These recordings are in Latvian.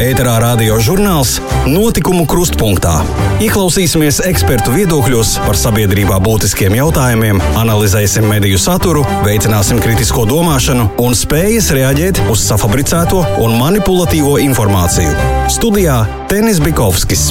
ēterā radio žurnāls Notikumu krustpunktā. Ieklausīsimies ekspertu viedokļos par sabiedrībā būtiskiem jautājumiem, analizēsim mediju saturu, veicināsim kritisko domāšanu un spējas reaģēt uz safabricēto un manipulatīvo informāciju. Studijā Tenis Bikovskis.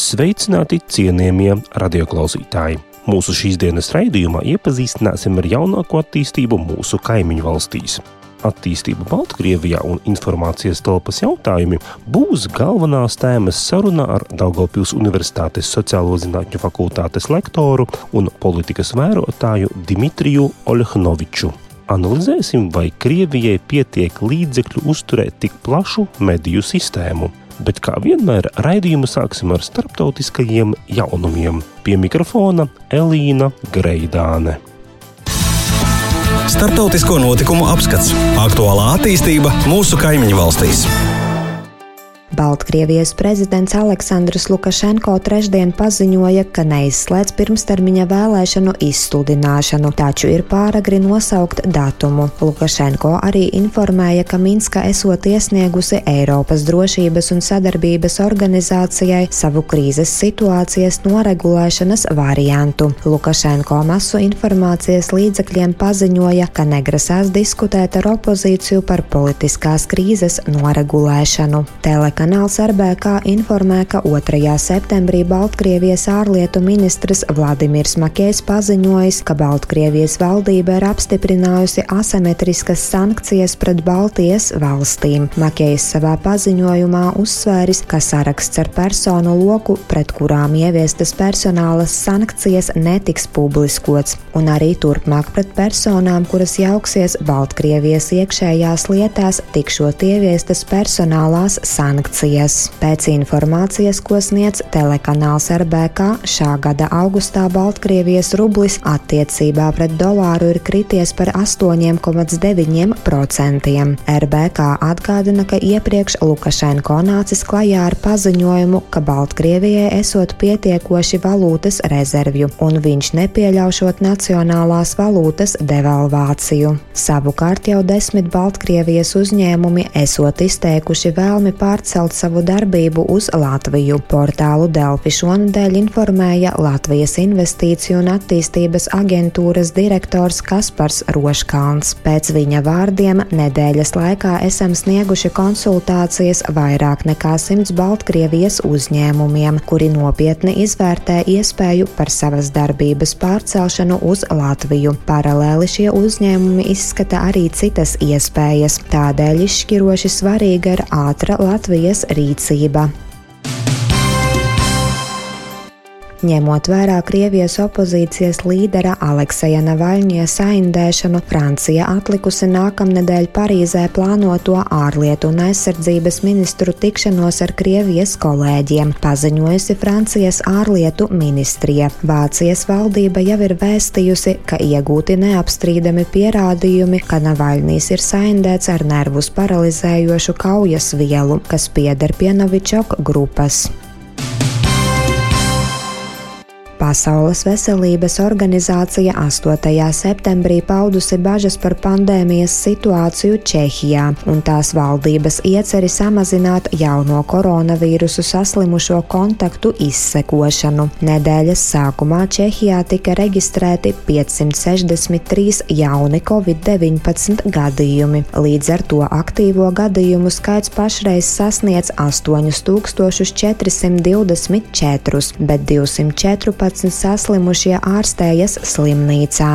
Sveicināti cienījamie radioklausītāji! Mūsu šīs dienas raidījumā iepazīstināsim ar jaunāko attīstību mūsu kaimiņu valstīs attīstība Baltkrievijā un informācijas telpas jautājumi būs galvenās tēmas sarunā ar Daugopils Universitātes sociālo zinātņu fakultātes lektoru un politikas vērotāju Dimitriju Oļhnoviču. Analizēsim, vai Krievijai pietiek līdzekļu uzturēt tik plašu mediju sistēmu. Bet kā vienmēr, raidījumu sāksim ar starptautiskajiem jaunumiem. Pie mikrofona Elīna Greidāne. Startautisko notikumu apskats - aktuālā attīstība mūsu kaimiņu valstīs. Baltkrievijas prezidents Aleksandrs Lukašenko trešdien paziņoja, ka neizslēdz pirmstermiņa vēlēšanu izsludināšanu, taču ir pāragri nosaukt datumu. Lukašenko arī informēja, ka Minska esot iesniegusi Eiropas drošības un sadarbības organizācijai savu krīzes situācijas noregulēšanas variantu. Lukašenko masu informācijas līdzekļiem paziņoja, ka negrasās diskutēt ar opozīciju par politiskās krīzes noregulēšanu. Teleka Kanāls RBK informē, ka 2. septembrī Baltkrievijas ārlietu ministrs Vladimirs Makējs paziņojis, ka Baltkrievijas valdība ir apstiprinājusi asimetriskas sankcijas pret Baltijas valstīm. Makējs savā paziņojumā uzsvēris, ka saraksts ar personu loku, pret kurām ieviestas personālas sankcijas, netiks publiskots, un arī turpmāk pret personām, kuras jauksies Baltkrievijas iekšējās lietās, tikšot ieviestas personālās sankcijas sankcijas. Pēc informācijas, ko sniedz telekanāls RBK, šā gada augustā Baltkrievijas rublis attiecībā pret dolāru ir krities par 8,9%. RBK atgādina, ka iepriekš Lukašenko nācis klajā ar paziņojumu, ka Baltkrievijai esot pietiekoši valūtas rezervju, un viņš nepieļaušot nacionālās valūtas devalvāciju. Savukārt jau desmit Baltkrievijas uzņēmumi esot izteikuši vēlmi pārcelt pārcelt savu darbību uz Latviju. Portālu Delfi šonadēļ informēja Latvijas Investīciju un attīstības aģentūras direktors Kaspars Roškalns. Pēc viņa vārdiem nedēļas laikā esam snieguši konsultācijas vairāk nekā simts Baltkrievijas uzņēmumiem, kuri nopietni izvērtē iespēju par savas darbības pārcelšanu uz Latviju. Paralēli šie uzņēmumi izskata arī citas iespējas. Tādēļ izšķiroši svarīga ir ātra Latvijas rīcība. Ņemot vērā Krievijas opozīcijas līdera Alekseja Navaļņie saindēšanu, Francija atlikusi nākamnedēļ Parīzē plānoto ārlietu un aizsardzības ministru tikšanos ar Krievijas kolēģiem, paziņojusi Francijas ārlietu ministrija. Vācijas valdība jau ir vēstījusi, ka iegūti neapstrīdami pierādījumi, ka Navaļnīs ir saindēts ar nervus paralizējošu kaujas vielu, kas pieder pie Novičok grupas. Pasaules veselības organizācija 8. septembrī paudusi bažas par pandēmijas situāciju Čehijā un tās valdības ieceri samazināt jauno koronavīrusu saslimušo kontaktu izsekošanu. Nedēļas sākumā Čehijā tika reģistrēti 563 jauni covid-19 gadījumi. Līdz ar to aktīvo gadījumu skaits pašreiz sasniedz 8424, bet 214 11 saslimušie ārstējas slimnīcā.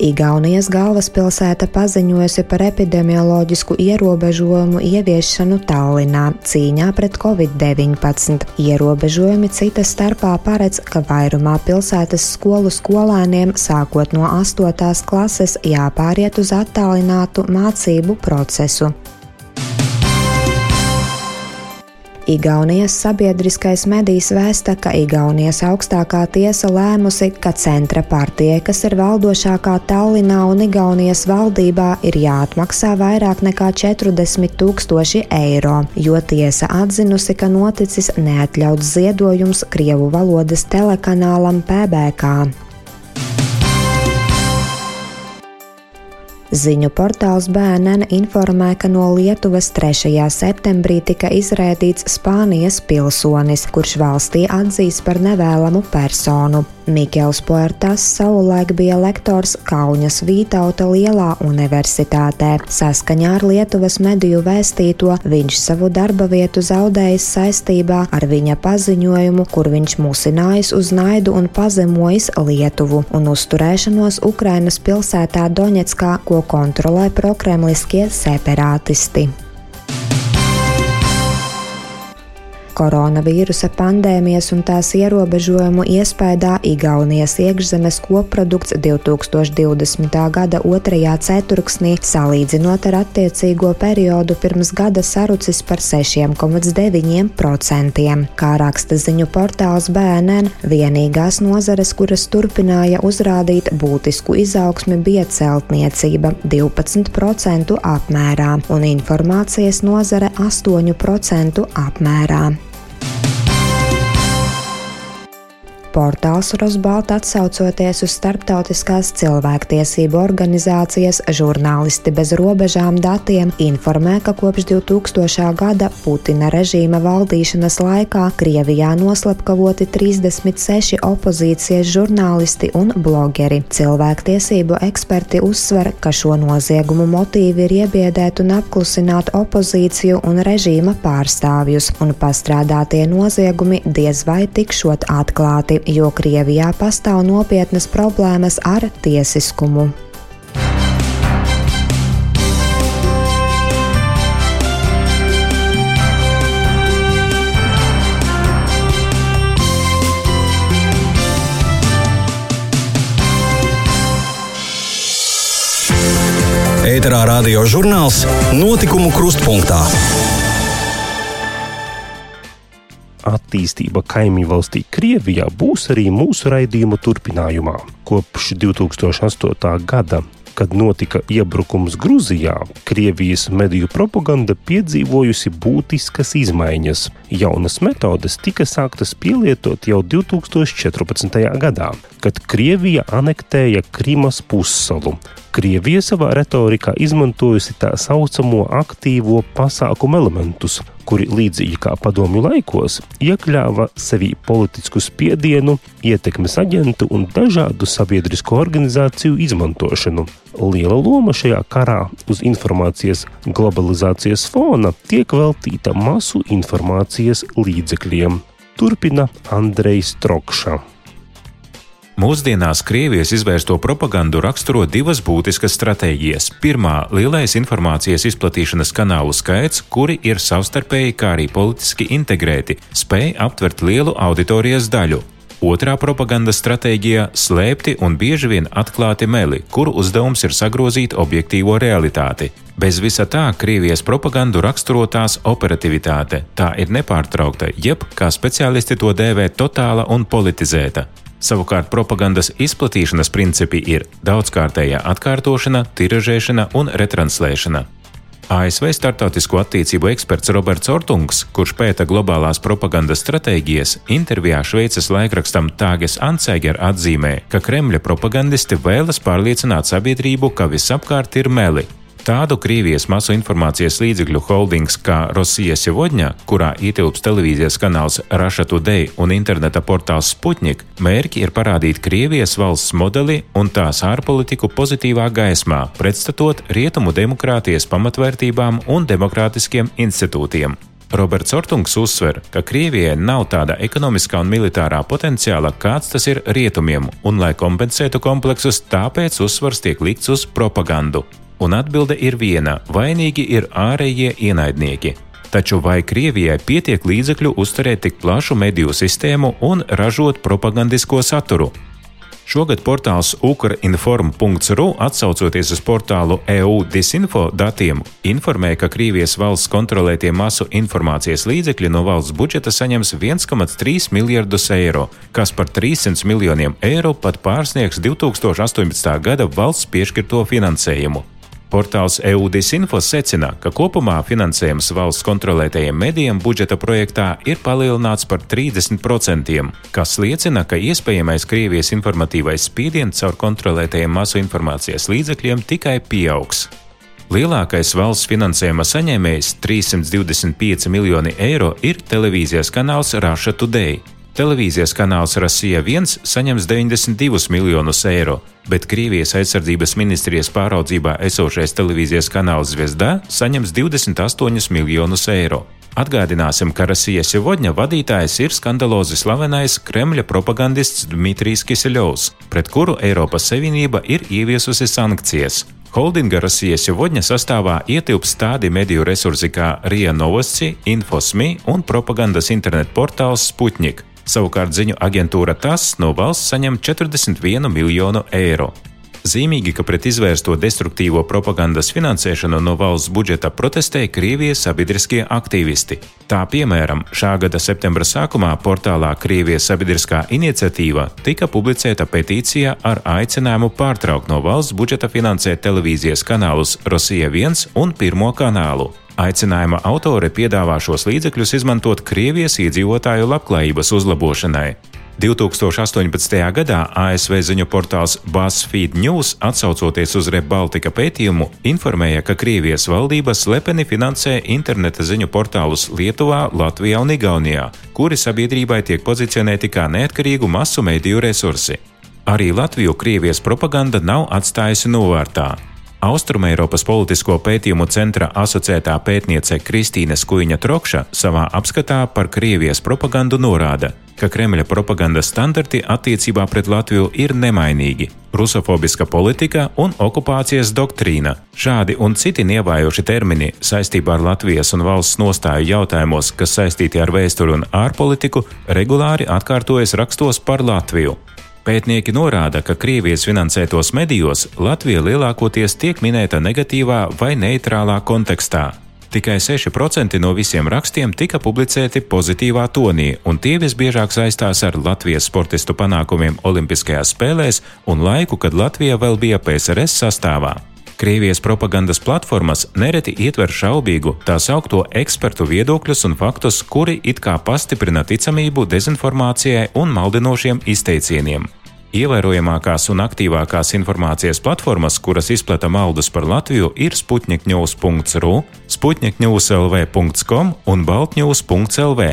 Igaunijas galvaspilsēta paziņojusi par epidemioloģisku ierobežojumu ieviešanu Tallinā cīņā pret covid-19. Ierobežojumi cita starpā paredz, ka vairumā pilsētas skolu skolēniem sākot no 8. klases jāpāriet uz attālinātu mācību procesu. Igaunijas sabiedriskais medijs vēsta, ka Igaunijas augstākā tiesa lēmusi, ka centra partijai, kas ir valdošākā Tallinā un Igaunijas valdībā, ir jāatmaksā vairāk nekā 40 tūkstoši eiro, jo tiesa atzinusi, ka noticis neatļauts ziedojums Krievu valodas telekanālam PBK. Ziņu portāls BNN informē, ka no Lietuvas 3. septembrī tika izrēdīts Spānijas pilsonis, kurš valstī atzīst par nevēlamu personu. Mikls Puertas savulaik bija lektors Kaunas Vītauta Lielā universitātē. Saskaņā ar Lietuvas mediju vēstīto viņš savu darba vietu zaudējis saistībā ar viņa paziņojumu, kur viņš musinājis uz naidu un pazemojis Lietuvu un uzturēšanos Ukrainas pilsētā Doņetskā, ko kontrolē prokremliskie separātisti. Koronavīrusa pandēmijas un tās ierobežojumu iespējā Igaunijas iekšzemes koprodukts 2020. gada otrajā ceturksnī, salīdzinot ar attiecīgo periodu pirms gada sarucis par 6,9%. Kā raksta ziņu portāls BNN, vienīgās nozares, kuras turpināja uzrādīt būtisku izaugsmi, bija celtniecība 12% apmērā un informācijas nozare 8% apmērā. Bye. Portāls Rosbalta atsaucoties uz starptautiskās cilvēktiesību organizācijas žurnālisti bez robežām datiem informē, ka kopš 2000. gada Putina režīma valdīšanas laikā Krievijā noslepkavoti 36 opozīcijas žurnālisti un blogeri. Cilvēktiesību eksperti uzsver, ka šo noziegumu motīvi ir iebiedēt un apklusināt opozīciju un režīma pārstāvjus, un pastrādātie noziegumi diez vai tikšot atklāti jo Krievijā pastāv nopietnas problēmas ar tiesiskumu. Ēterā radio žurnāls Notikumu krustpunktā attīstība kaimiņu valstī Krievijā būs arī mūsu raidījuma turpinājumā. Kopš 2008. gada kad notika iebrukums Grūzijā, Krievijas mediju propaganda piedzīvojusi būtiskas izmaiņas. Jaunas metodes tika sāktas pielietot jau 2014. gadā, kad Krievija anektēja Krimas pussalu. Krievija savā retorikā izmantojusi tā saucamo aktīvo pasākumu elementus, kuri līdzīgi kā padomju laikos iekļāva sevī politisku spiedienu, ietekmes aģentu un dažādu sabiedrisko organizāciju izmantošanu. Liela loma šajā karā uz informācijas globalizācijas fona tiek veltīta masu informācijas līdzekļiem. Turpina Andrejs Trokša. Mūsdienās Krievijas izvērsto propagandu raksturo divas būtiskas stratēģijas. Pirmā - lielais informācijas izplatīšanas kanālu skaits, kuri ir savstarpēji, kā arī politiski integrēti, spēj aptvert lielu auditorijas daļu. Otrā propagandas stratēģija - slēpti un bieži vien atklāti meli, kuru uzdevums ir sagrozīt objektīvo realitāti. Bez visa tā Krievijas propagandu raksturo tās operativitāte. Tā ir nepārtraukta, jeb, kā speciālisti to dēvē, totāla un politizēta. Savukārt propagandas izplatīšanas principi ir daudzkārtējā atkārtošana, tiražēšana un retranslēšana. ASV startautisko attiecību eksperts Roberts Ortungs, kurš pēta globālās propagandas stratēģijas, intervijā Šveices laikrakstam Tāges Anseiger atzīmē, ka Kremļa propagandisti vēlas pārliecināt sabiedrību, ka visapkārt ir meli, Tādu Krievijas masu informācijas līdzekļu holdings kā Rosija Sevodņa, kurā ietilps televīzijas kanāls Russia Today un interneta portāls Sputnik, mērķi ir parādīt Krievijas valsts modeli un tās ārpolitiku pozitīvā gaismā, pretstatot rietumu demokrātijas pamatvērtībām un demokrātiskiem institūtiem. Roberts Ortungs uzsver, ka Krievijai nav tāda ekonomiskā un militārā potenciāla, kāds tas ir rietumiem, un, lai kompensētu kompleksus, tāpēc uzsvars tiek likts uz propagandu un atbilde ir viena - vainīgi ir ārējie ienaidnieki. Taču vai Krievijai pietiek līdzekļu uzturēt tik plašu mediju sistēmu un ražot propagandisko saturu? Šogad portāls ukrinform.ru atsaucoties uz portālu EU disinfo datiem, informē, ka Krievijas valsts kontrolētie masu informācijas līdzekļi no valsts budžeta saņems 1,3 miljardus eiro, kas par 300 miljoniem eiro pat pārsniegs 2018. gada valsts piešķirto finansējumu. Portāls EUDIS Info secina, ka kopumā finansējums valsts kontrolētajiem medijiem budžeta projektā ir palielināts par 30%, kas liecina, ka iespējamais Krievijas informatīvais spiediens caur kontrolētajiem masu informācijas līdzekļiem tikai pieaugs. Lielākais valsts finansējuma saņēmējs - 325 miljoni eiro - ir televīzijas kanāls Russia Today. Televīzijas kanāls Rasija 1 saņems 92 miljonus eiro, bet Krievijas aizsardzības ministrijas pāraudzībā esošais televīzijas kanāls Zvezda saņems 28 miljonus eiro. Atgādināsim, ka Rasijas Vodņa vadītājs ir skandalozi slavenais Kremļa propagandists Dmitrijs Kiseļovs, pret kuru Eiropas Savienība ir ieviesusi sankcijas. Holdinga Rasijas Vodņa sastāvā ietilps tādi mediju resursi kā Rija Novosti, Infosmi un propagandas internetu portāls Sputnik. Savukārt ziņu aģentūra TAS no valsts saņem 41 miljonu eiro. Zīmīgi, ka pret izvērsto destruktīvo propagandas finansēšanu no valsts budžeta protestēja Krievijas sabiedriskie aktīvisti. Tā piemēram, šā gada septembra sākumā portālā Krievijas sabiedriskā iniciatīva tika publicēta petīcija ar aicinājumu pārtraukt no valsts budžeta finansēt televīzijas kanālus Rosija 1 un 1 kanālu. Aicinājuma autore piedāvā šos līdzekļus izmantot Krievijas iedzīvotāju labklājības uzlabošanai. 2018. gadā ASV ziņu portāls BuzzFeed News, atsaucoties uz Rebaltika pētījumu, informēja, ka Krievijas valdība slepeni finansē interneta ziņu portālus Lietuvā, Latvijā un Igaunijā, kuri sabiedrībai tiek pozicionēti kā neatkarīgu masu mediju resursi. Arī Latviju Krievijas propaganda nav atstājusi novārtā. Austrumēropas politisko pētījumu centra asociētā pētniece Kristīne Skuiņa Trokša savā apskatā par Krievijas propagandu norāda, ka Kremļa propagandas standarti attiecībā pret Latviju ir nemainīgi - rusofobiska politika un okupācijas doktrīna. Šādi un citi nievājoši termini saistībā ar Latvijas un valsts nostāju jautājumos, kas saistīti ar vēsturi un ārpolitiku, regulāri atkārtojas rakstos par Latviju. Pētnieki norāda, ka Krievijas finansētos medijos Latvija lielākoties tiek minēta negatīvā vai neitrālā kontekstā. Tikai 6% no visiem rakstiem tika publicēti pozitīvā tonī, un tie visbiežāk saistās ar Latvijas sportistu panākumiem Olimpiskajās spēlēs un laiku, kad Latvija vēl bija PSRS sastāvā. Krievijas propagandas platformas nereti ietver šaubīgu tā saukto ekspertu viedokļus un faktus, kuri it kā pastiprina ticamību dezinformācijai un maldinošiem izteicieniem. Ievērojamākās un aktīvākās informācijas platformas, kuras izplata maldus par Latviju, ir sputnikņūs.ru, sputnikņūs.lv.com un baltņūs.lv.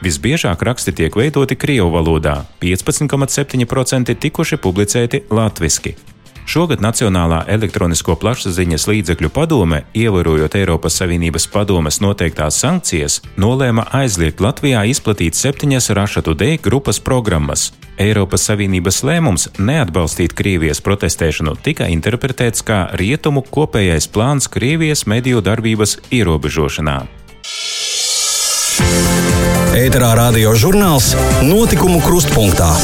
Visbiežāk raksti tiek veidoti Krievu valodā, 15,7% tikuši publicēti latviešu. Šogad Nacionālā elektronisko plašsaziņas līdzekļu padome, ievērojot Eiropas Savienības padomes noteiktās sankcijas, nolēma aizliegt Latvijā izplatīt septiņas Rašatu D grupas programmas. Eiropas Savienības lēmums neatbalstīt Krievijas protestēšanu tika interpretēts kā rietumu kopējais plāns Krievijas mediju darbības ierobežošanā. Ēterā radio žurnāls Notikumu krustpunktā.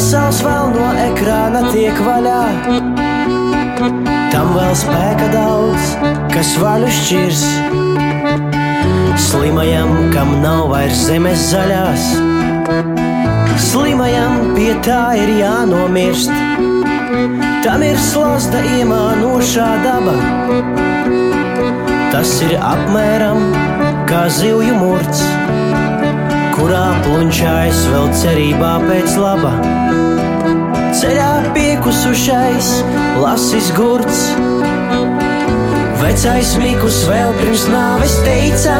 Vesels vēl no ekrāna tiek vaļā. Tam vēl spēka daudz, kas vaļu šķirs. Slimajam, kam nav vairs zemes zaļās, slimajam pie tā ir jānomirst. Tam ir slazda iemānošā daba. Tas ir apmēram kā zivju murts kurā plunčājas vēl cerībā pēc laba. Ceļā piekusušais, lasis gurts. Vecais Mikls vēl pirms nāves teica,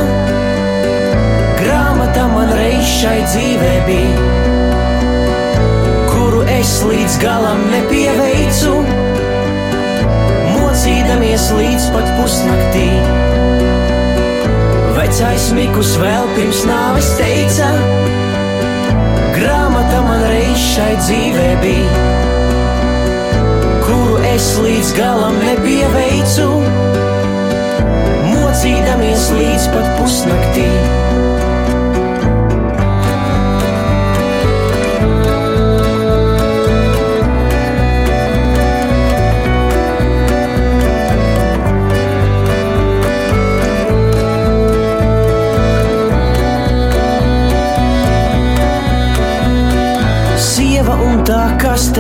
grāmata man reiz šai dzīvē bija, kuru es līdz galam nepieveicu, mocīdamies līdz pat pusnaktī. Mikls vēl pirms nāves teica, grāmata man reiz šai dzīvē bija, kuru es līdz galam nepieveicu, mocīdamies līdz pat pusnaktī.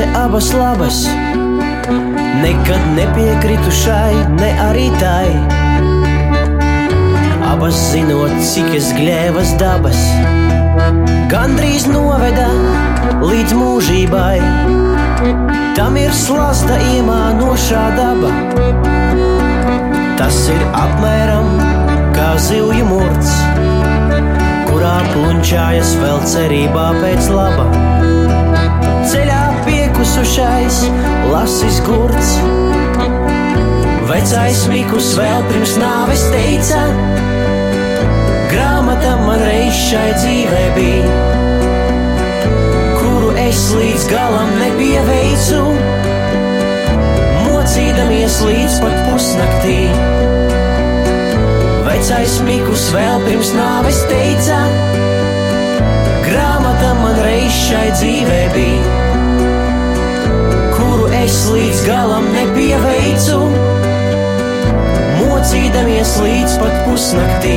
Te abas labas, nekad nepiekritu šai, ne arī tai. Abas zinot, cik es gļēvas dabas, gandrīz noveda līdz mūžībai. Tam ir slasta iemānošā daba. Tas ir apmēram kā zivju murts, kurā plunčājas vēl cerībā pēc laba. Ceļā piekusušais lasis gurts. Vecais Mikus vēl pirms nāves teica, grāmata man reiz šai dzīvē bija es līdz galam nepieveicu, mocīdamies līdz pat pusnaktī. Vecais Mikus vēl pirms nāves teica, grāmata man reiz šai dzīvē bija, kuru es līdz galam nepieveicu, mocīdamies līdz pat pusnaktī.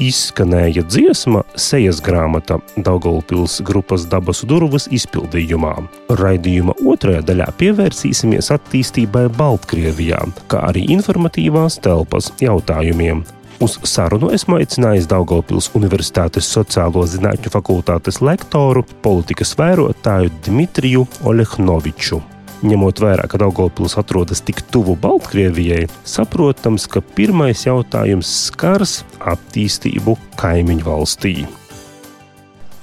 izskanēja dziesma Sejas grāmata Daugavpils grupas dabas durvis izpildījumā. Raidījuma otrajā daļā pievērsīsimies attīstībai Baltkrievijā, kā arī informatīvās telpas jautājumiem. Uz sarunu esmu aicinājis Daugopils Universitātes sociālo zinātņu fakultātes lektoru, politikas vērotāju Dmitriju Olehnoviču. Ņemot vērā, ka Daugopils atrodas tik tuvu Baltkrievijai, saprotams, ka pirmais jautājums skars attīstību kaimiņu valstī.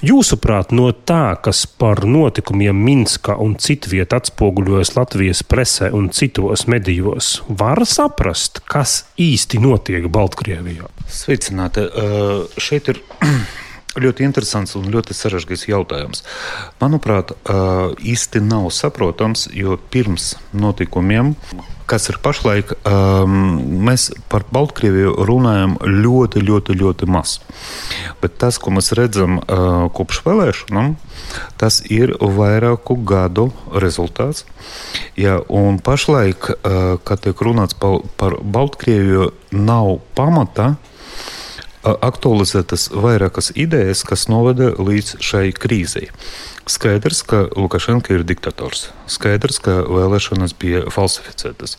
Jūsuprāt, no tā, kas par notikumiem Minskā un citviet atspoguļojas Latvijas presē un citos medijos, var saprast, kas īsti notiek Baltkrievijā? Sveicināti! Uh, šeit ir Ļoti interesants un ļoti sarežģīts jautājums. Manuprāt, īsti nav saprotams, jo pirms notikumiem, kas ir pašlaik, mēs par Baltkrieviju runājam ļoti, ļoti, ļoti maz. Bet tas, ko mēs redzam kopš vēlēšanām, tas ir vairāku gadu rezultāts. Ja, un pašlaik, kad tiek runāts par Baltkrieviju, nav pamata aktualizētas vairākas idejas, kas noveda līdz šai krīzei. Skaidrs, ka Lukašenka ir diktators. Skaidrs, ka vēlēšanas bija falsificētas.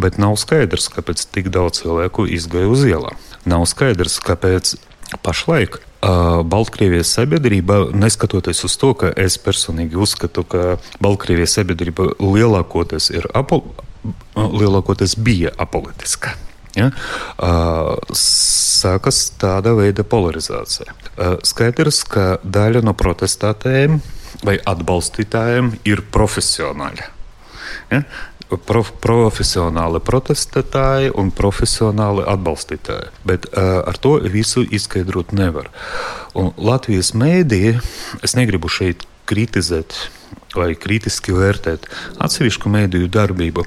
Bet nav skaidrs, kāpēc tik daudz cilvēku izgāja uz ielām. Nav skaidrs, kāpēc pašlaik Baltkrievijas sabiedrība, neskatoties uz to, ka es personīgi uzskatu, ka Baltkrievijas sabiedrība lielākoties, ir apo, lielākoties bija apolitiska ja, sākas tāda veida polarizācija. Skaidrs, ka daļa no protestētājiem vai atbalstītājiem ir profesionāļi. Ja? Prof, profesionāli protestētāji un profesionāli atbalstītāji. Bet uh, ar to visu izskaidrot nevar. Un Latvijas mēdīja, es negribu šeit kritizēt vai kritiski vērtēt atsevišķu mēdīju darbību.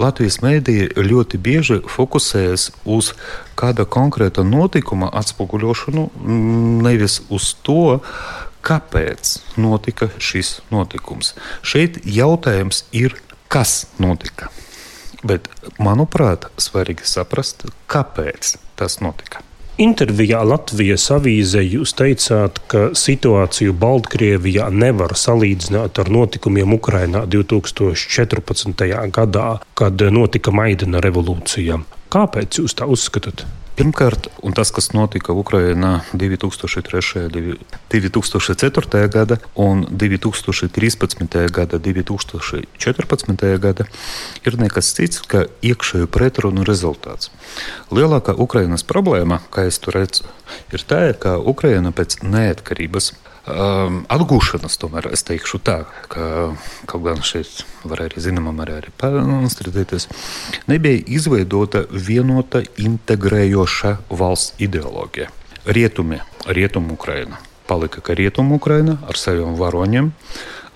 Latvijas mēdīja ļoti bieži fokusējas uz kāda konkrēta notikuma atspoguļošanu, nevis uz to, kāpēc notika šis notikums. Šeit jautājums ir, kas notika. Bet, manuprāt, svarīgi saprast, kāpēc tas notika. Intervijā Latvijas avīzē jūs teicāt, ka situāciju Baltkrievijā nevar salīdzināt ar notikumiem Ukrainā 2014. gadā, kad notika Maidana revolūcija. Kāpēc jūs tā uzskatāt? Pirmkārt, tas, kas notika Ukrajinā 2003. 2004. gada un 2013. gada, 2014. gada, ir nekas cits, kā iekšēju pretrunu rezultāts. Lielākā Ukrainas problēma, kā es to redzu, ir tā, ka Ukraina pēc neatkarības um, atgūšanas, tomēr es teikšu tā, ka kaut gan šeit var arī zināmā mērā arī pārstrādēties, nebija izveidota vienota integrējoša valsts ideoloģija. Rietumi, rietumu Ukraina palika kā rietumu Ukraina ar saviem varoņiem,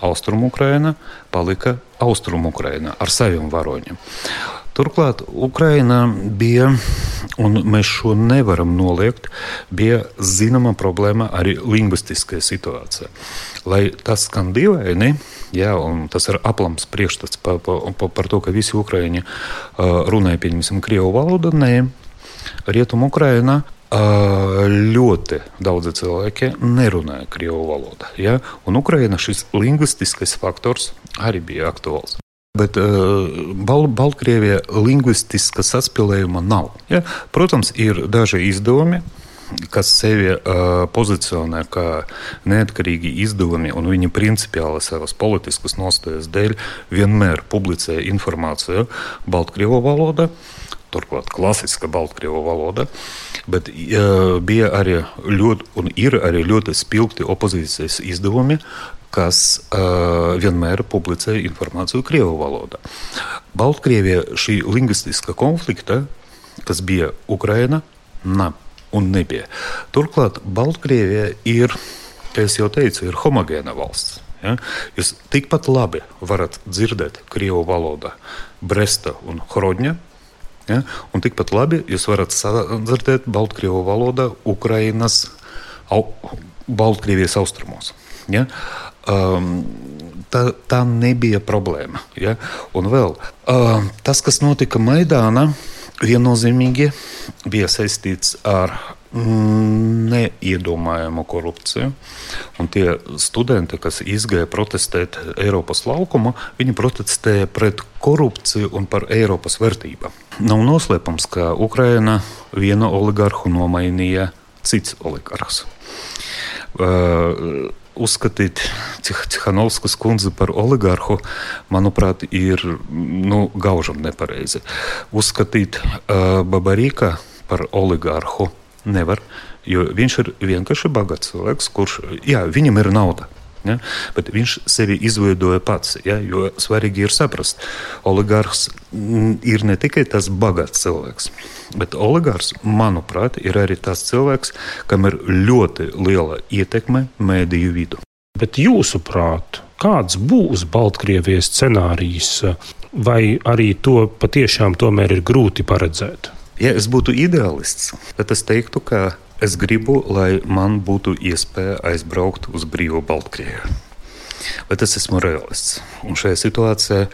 austrumu Ukraina palika austrumu Ukraina ar saviem varoņiem. Turklāt Ukraina bija, un mēs šo nevaram noliegt, bija zināma problēma arī lingvistiskajā situācijā. Lai tas skan dīvaini, jā, un tas ir aplams priekšstats par, par, par to, ka visi ukraiņi uh, runāja, pieņemsim, krievu valodu, nē, rietumu Ukraina ļoti daudzi cilvēki nerunāja krievu valodā. Ja? Un Ukraina šis lingvistiskais faktors arī bija aktuāls. Bet uh, Bal Baltkrievijā lingvistiska saspēlējuma nav. Ja? Protams, ir daži izdevumi, kas sevi uh, pozicionē kā neatkarīgi izdevumi, un viņi principiāli savas politiskas nostājas dēļ vienmēr publicē informāciju Baltkrievu valodā. Turklāt klasiska Baltkrievu valoda, bet uh, bija arī ļoti, un ir arī ļoti spilgti opozīcijas izdevumi, kas uh, vienmēr publicē informāciju Krievu valodā. Baltkrievijā šī lingvistiskā konflikta, kas bija Ukraina, nav un nebija. Turklāt Baltkrievija ir, kā jau teicu, ir homogēna valsts. Ja? Jūs tikpat labi varat dzirdēt Krievu valodā Bresta un Hrodņa. Ja? Un tikpat labi jūs varat dzirdēt Baltkrievu valodā Ukrainas, au, Baltkrievijas austrumos. Ja? Um, tā, tā nebija problēma. Ja? Un vēl uh, tas, kas notika Maidānā, viennozīmīgi bija saistīts ar neiedomājamu korupciju. Un tie studenti, kas izgāja protestēt Eiropas laukumu, viņi protestēja pret korupciju un par Eiropas vērtībām. Nav noslēpams, ka Ukraina vienu oligarhu nomainīja cits oligarhs. Uh, uzskatīt Cihanovskas kundzi par oligarhu, manuprāt, ir nu, gaužam nepareizi. Uzskatīt uh, Babarīka par oligarhu nevar, jo viņš ir vienkārši bagāts cilvēks, kurš, jā, viņam ir nauda. Ja? Bet viņš sevi izveidoja pats. Ja? Jo svarīgi ir saprast, oligārhs ir ne tikai tas bagāts cilvēks, bet oligārs, manuprāt, ir arī tas cilvēks, kam ir ļoti liela ietekme mēdīju vidu. Bet jūsuprāt, kāds būs Baltkrievijas scenārijs, vai arī to patiešām tomēr ir grūti paredzēt? Ja es būtu ideālists, tad es teiktu, ka Es gribu, lai man būtu iespēja aizbraukt uz brīvu Baltkrieviju. Bet es esmu realists. Un šajā situācijā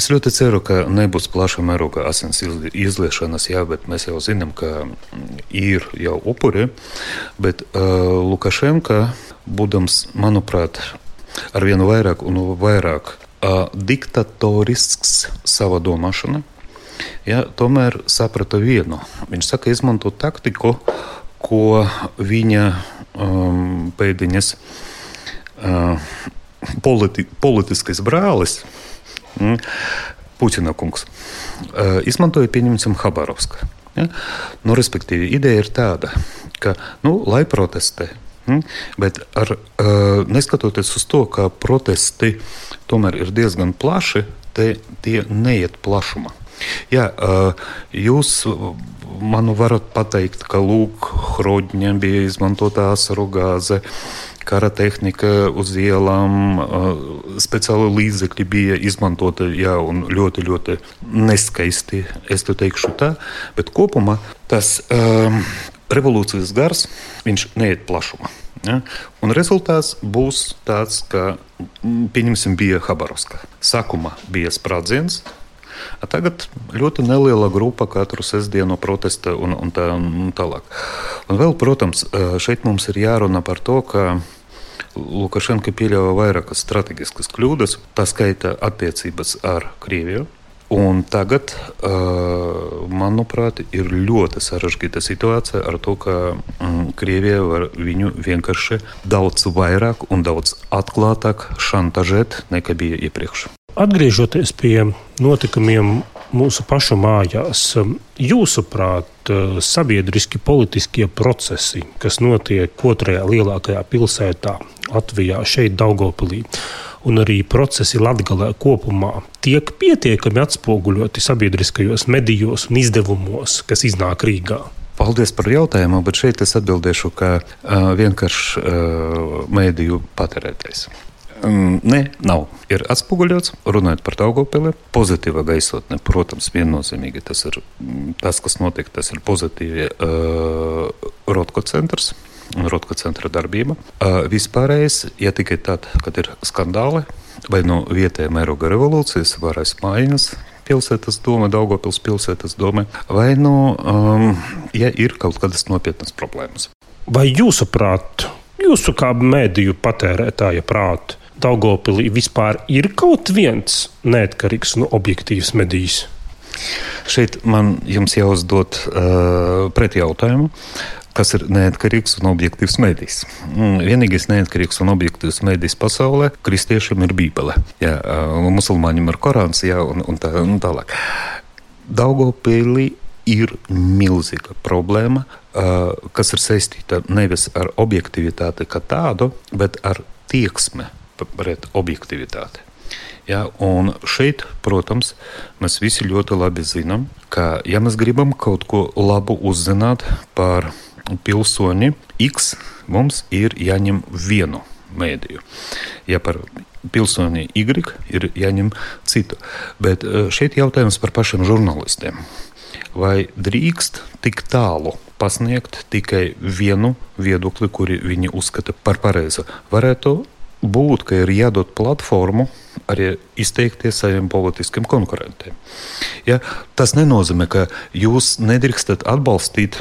es ļoti ceru, ka nebūs plaša mēroga asins izliešanas, jā, bet mēs jau zinām, ka ir jau upuri. Bet uh, Lukašenka, būdams, manuprāt, ar vienu vairāk un vairāk uh, diktatorisks savā domāšanā, ja, tomēr saprata vienu. Viņš saka, izmanto taktiku, ko viņa um, pēdiņas uh, politi politiskais brālis. Mm, Puķina kungs uh, izmantoja, pieņemsim, Habarovsku. Ja? Nu, respektīvi, ideja ir tāda, ka, nu, lai protestē, mm, bet ar, uh, neskatoties uz to, ka protesti tomēr ir diezgan plaši, te, tie neiet plašumā. Jā, jūs man varat pateikt, ka lūk, Hrodņiem bija izmantota asaru gāze. Kara tehnika uz ielām, speciāli līdzekļi bija izmantoti, jā, ļoti, ļoti neskaisti. Es to teikšu tā, bet kopumā tas um, revolūcijas gars, neiet plašumā. Ja? Un rezultāts būs tāds, ka, pieņemsim, bija Habarovska. Sākumā bija sprādziens, Tagad ļoti neliela grupa katru sestdienu protesta un, un tā un tālāk. Un vēl, protams, šeit mums ir jārunā par to, ka Lukašenka pieļāva vairākas strateģiskas kļūdas, tā skaita attiecības ar Krieviju. Un tagad, manuprāt, ir ļoti sarežģīta situācija ar to, ka mm, Krievija var viņu vienkārši daudz vairāk un daudz atklātāk šantažēt nekā bija iepriekš. Atgriežoties pie notikumiem mūsu pašu mājās, jūsuprāt, sabiedriski politiskie procesi, kas notiek otrajā lielākajā pilsētā Latvijā, šeit, Daugopilī, un arī procesi Latvijā kopumā, tiek pietiekami atspoguļoti sabiedriskajos medijos un izdevumos, kas iznāk Rīgā? Paldies par jautājumu, bet šeit es atbildēšu kā uh, vienkāršs uh, mēdīju patērētājs. Nē, nav. Ir atspoguļots, runājot par Daugopili. Pozitīva gaisotne, protams, viennozīmīgi tas ir tas, kas notiek. Tas ir pozitīvi uh, Rotko centrs. Rotko centra darbība. Uh, vispārējais, ja tikai tad, kad ir skandāli vai no vietējā mēroga revolūcijas, varas maiņas, pilsētas doma, Daugopils pilsētas doma, vai nu, um, ja ir kaut kādas nopietnas problēmas. Vai jūsuprāt, jūsu kā mediju patērētāja prāta, Daugopilī vispār ir kaut viens neatkarīgs un objektīvs medijs? Šeit man jums jāuzdod uh, pretjautājumu kas ir neatkarīgs un objektīvs medijs. Mm, vienīgais neatkarīgs un objektīvs medijs pasaulē kristiešiem ir Bībele. Jā, musulmaņiem ir Korāns jā, un, un, tā, un tālāk. Daugopīlī ir milzīga problēma, kas ir saistīta nevis ar objektivitāti kā tādu, bet ar tieksmi pret objektivitāti. Ja, un šeit, protams, mēs visi ļoti labi zinām, ka, ja mēs gribam kaut ko labu uzzināt par pilsoni X mums ir jāņem vienu mēdīju. Ja par pilsoni Y ir jāņem citu. Bet eh, šeit jautājums par pašiem žurnālistiem. Vai drīkst tik tālu pasniegt tikai vienu viedokli, kuri viņi uzskata par pareizu? Varētu būt, ka ir jādod platformu arī izteikties saviem politiskiem konkurentiem. Ja, tas nenozīmē, ka jūs nedrīkstat atbalstīt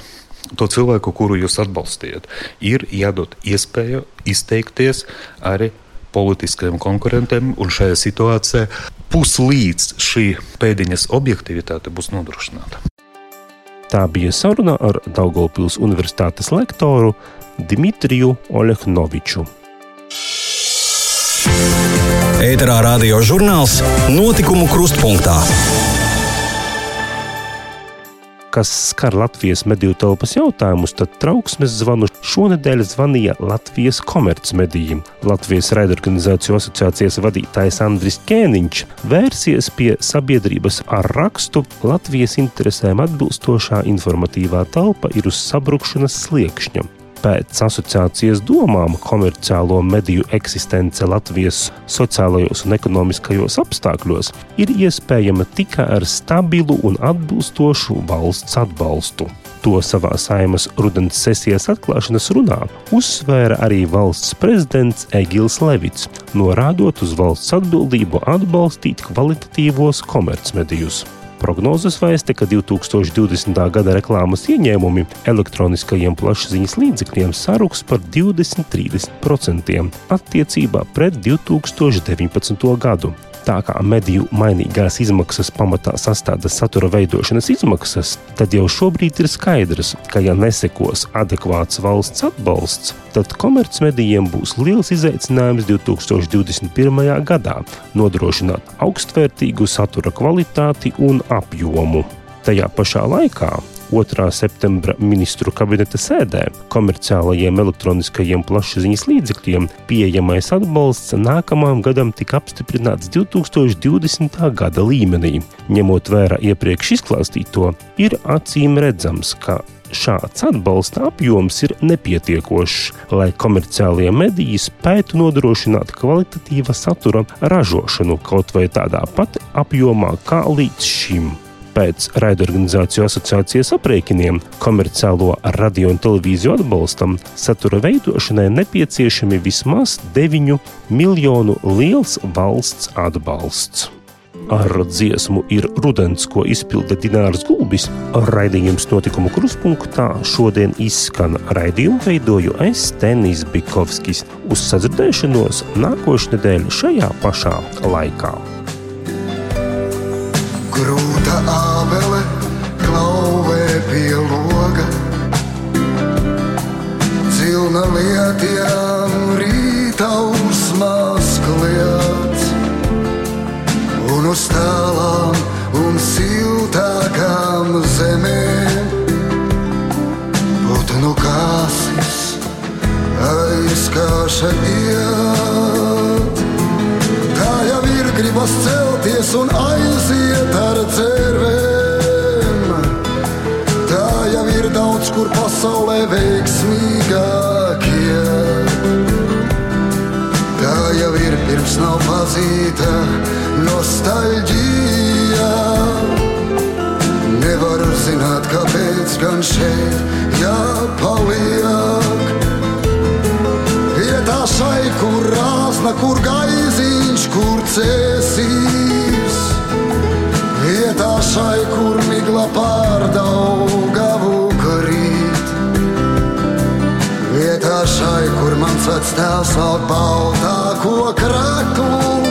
to cilvēku, kuru jūs atbalstījat, ir jādod iespēju izteikties arī politiskajiem konkurentiem, un šajā situācijā puslīdz šī pēdiņas objektivitāte būs nodrošināta. Tā bija saruna ar Daugopils Universitātes lektoru Dimitriju Olehnoviču. Ēterā radio žurnāls Notikumu krustpunktā kas skar Latvijas mediju telpas jautājumus, tad trauksmes zvanu šonadēļ zvanīja Latvijas komercmedijiem. Latvijas raidorganizāciju asociācijas vadītājs Andris Kēniņš vērsies pie sabiedrības ar rakstu Latvijas interesēm atbilstošā informatīvā telpa ir uz sabrukšanas sliekšņa. Pēc asociācijas domām komerciālo mediju eksistence Latvijas sociālajos un ekonomiskajos apstākļos ir iespējama tikai ar stabilu un atbilstošu valsts atbalstu. To savā saimas rudens sesijas atklāšanas runā uzsvēra arī valsts prezidents Egils Levits, norādot uz valsts atbildību atbalstīt kvalitatīvos komercmedijus. Prognozes vēsta, ka 2020. gada reklāmas ieņēmumi elektroniskajiem plašsaziņas līdzekļiem saruks par 20-30% attiecībā pret 2019. gadu. Tā kā mediju mainīgās izmaksas pamatā sastāda satura veidošanas izmaksas, tad jau šobrīd ir skaidrs, ka ja nesekos adekvāts valsts atbalsts, tad komercmedijiem būs liels izaicinājums 2021. gadā nodrošināt augstvērtīgu satura kvalitāti un apjomu. Tajā pašā laikā 2. septembra ministru kabineta sēdē komerciālajiem elektroniskajiem plašsaziņas līdzekļiem pieejamais atbalsts nākamajam gadam tika apstiprināts 2020. gada līmenī. Ņemot vērā iepriekš izklāstīto, ir acīm redzams, ka šāds atbalsta apjoms ir nepietiekošs, lai komerciālie mediji spētu nodrošināt kvalitatīva satura ražošanu kaut vai tādā pat apjomā kā līdz šim. Pēc raidorganizāciju asociācijas aprēķiniem komerciālo radio un televīziju atbalstam satura veidošanai nepieciešami vismaz 9 miljonu liels valsts atbalsts. Ar dziesmu ir rudens, ko izpilda Dinārs Gulbis. Raidījums notikumu kruspunktā šodien izskan raidījumu veidoju es Tenis Bikovskis. Uz sadzirdēšanos nākošnedēļ šajā pašā laikā. Grūta ābele rāzna, kur gaiziņš, kur cēsīs. Vietā šai, kur migla pārdaugavu krīt. Vietā šai, kur mans vectēls vēl baltāko kraklu.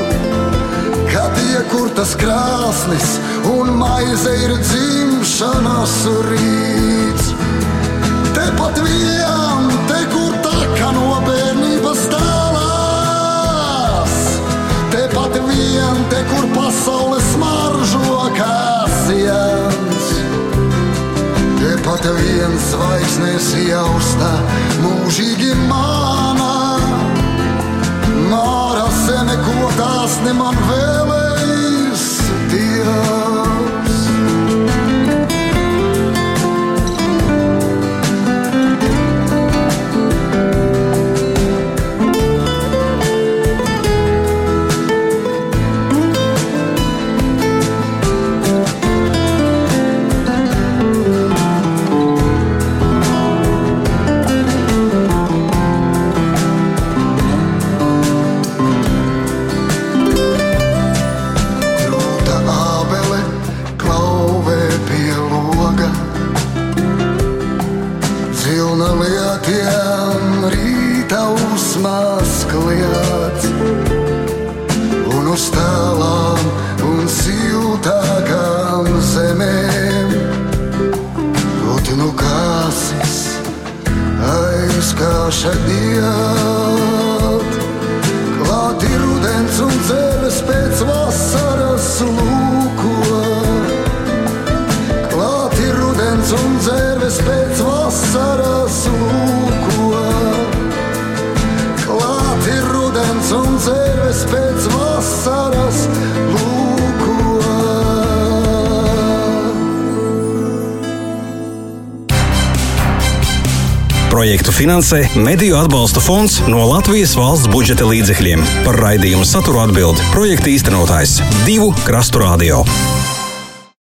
Kad iekurtas krāsnis un maize ir dzimšanas rīts. Tepat vien, vien, te kur pasaules smaržo kāsjans. Tepat viens zvaigznes jausta mūžīgi mānā. Māra zeme, ko tās ne man vēlējis Dievs. Finansē Mediju atbalsta fonds no Latvijas valsts budžeta līdzekļiem. Par raidījumu saturu atbild projekta īstenotājs Divu Krastu Radio.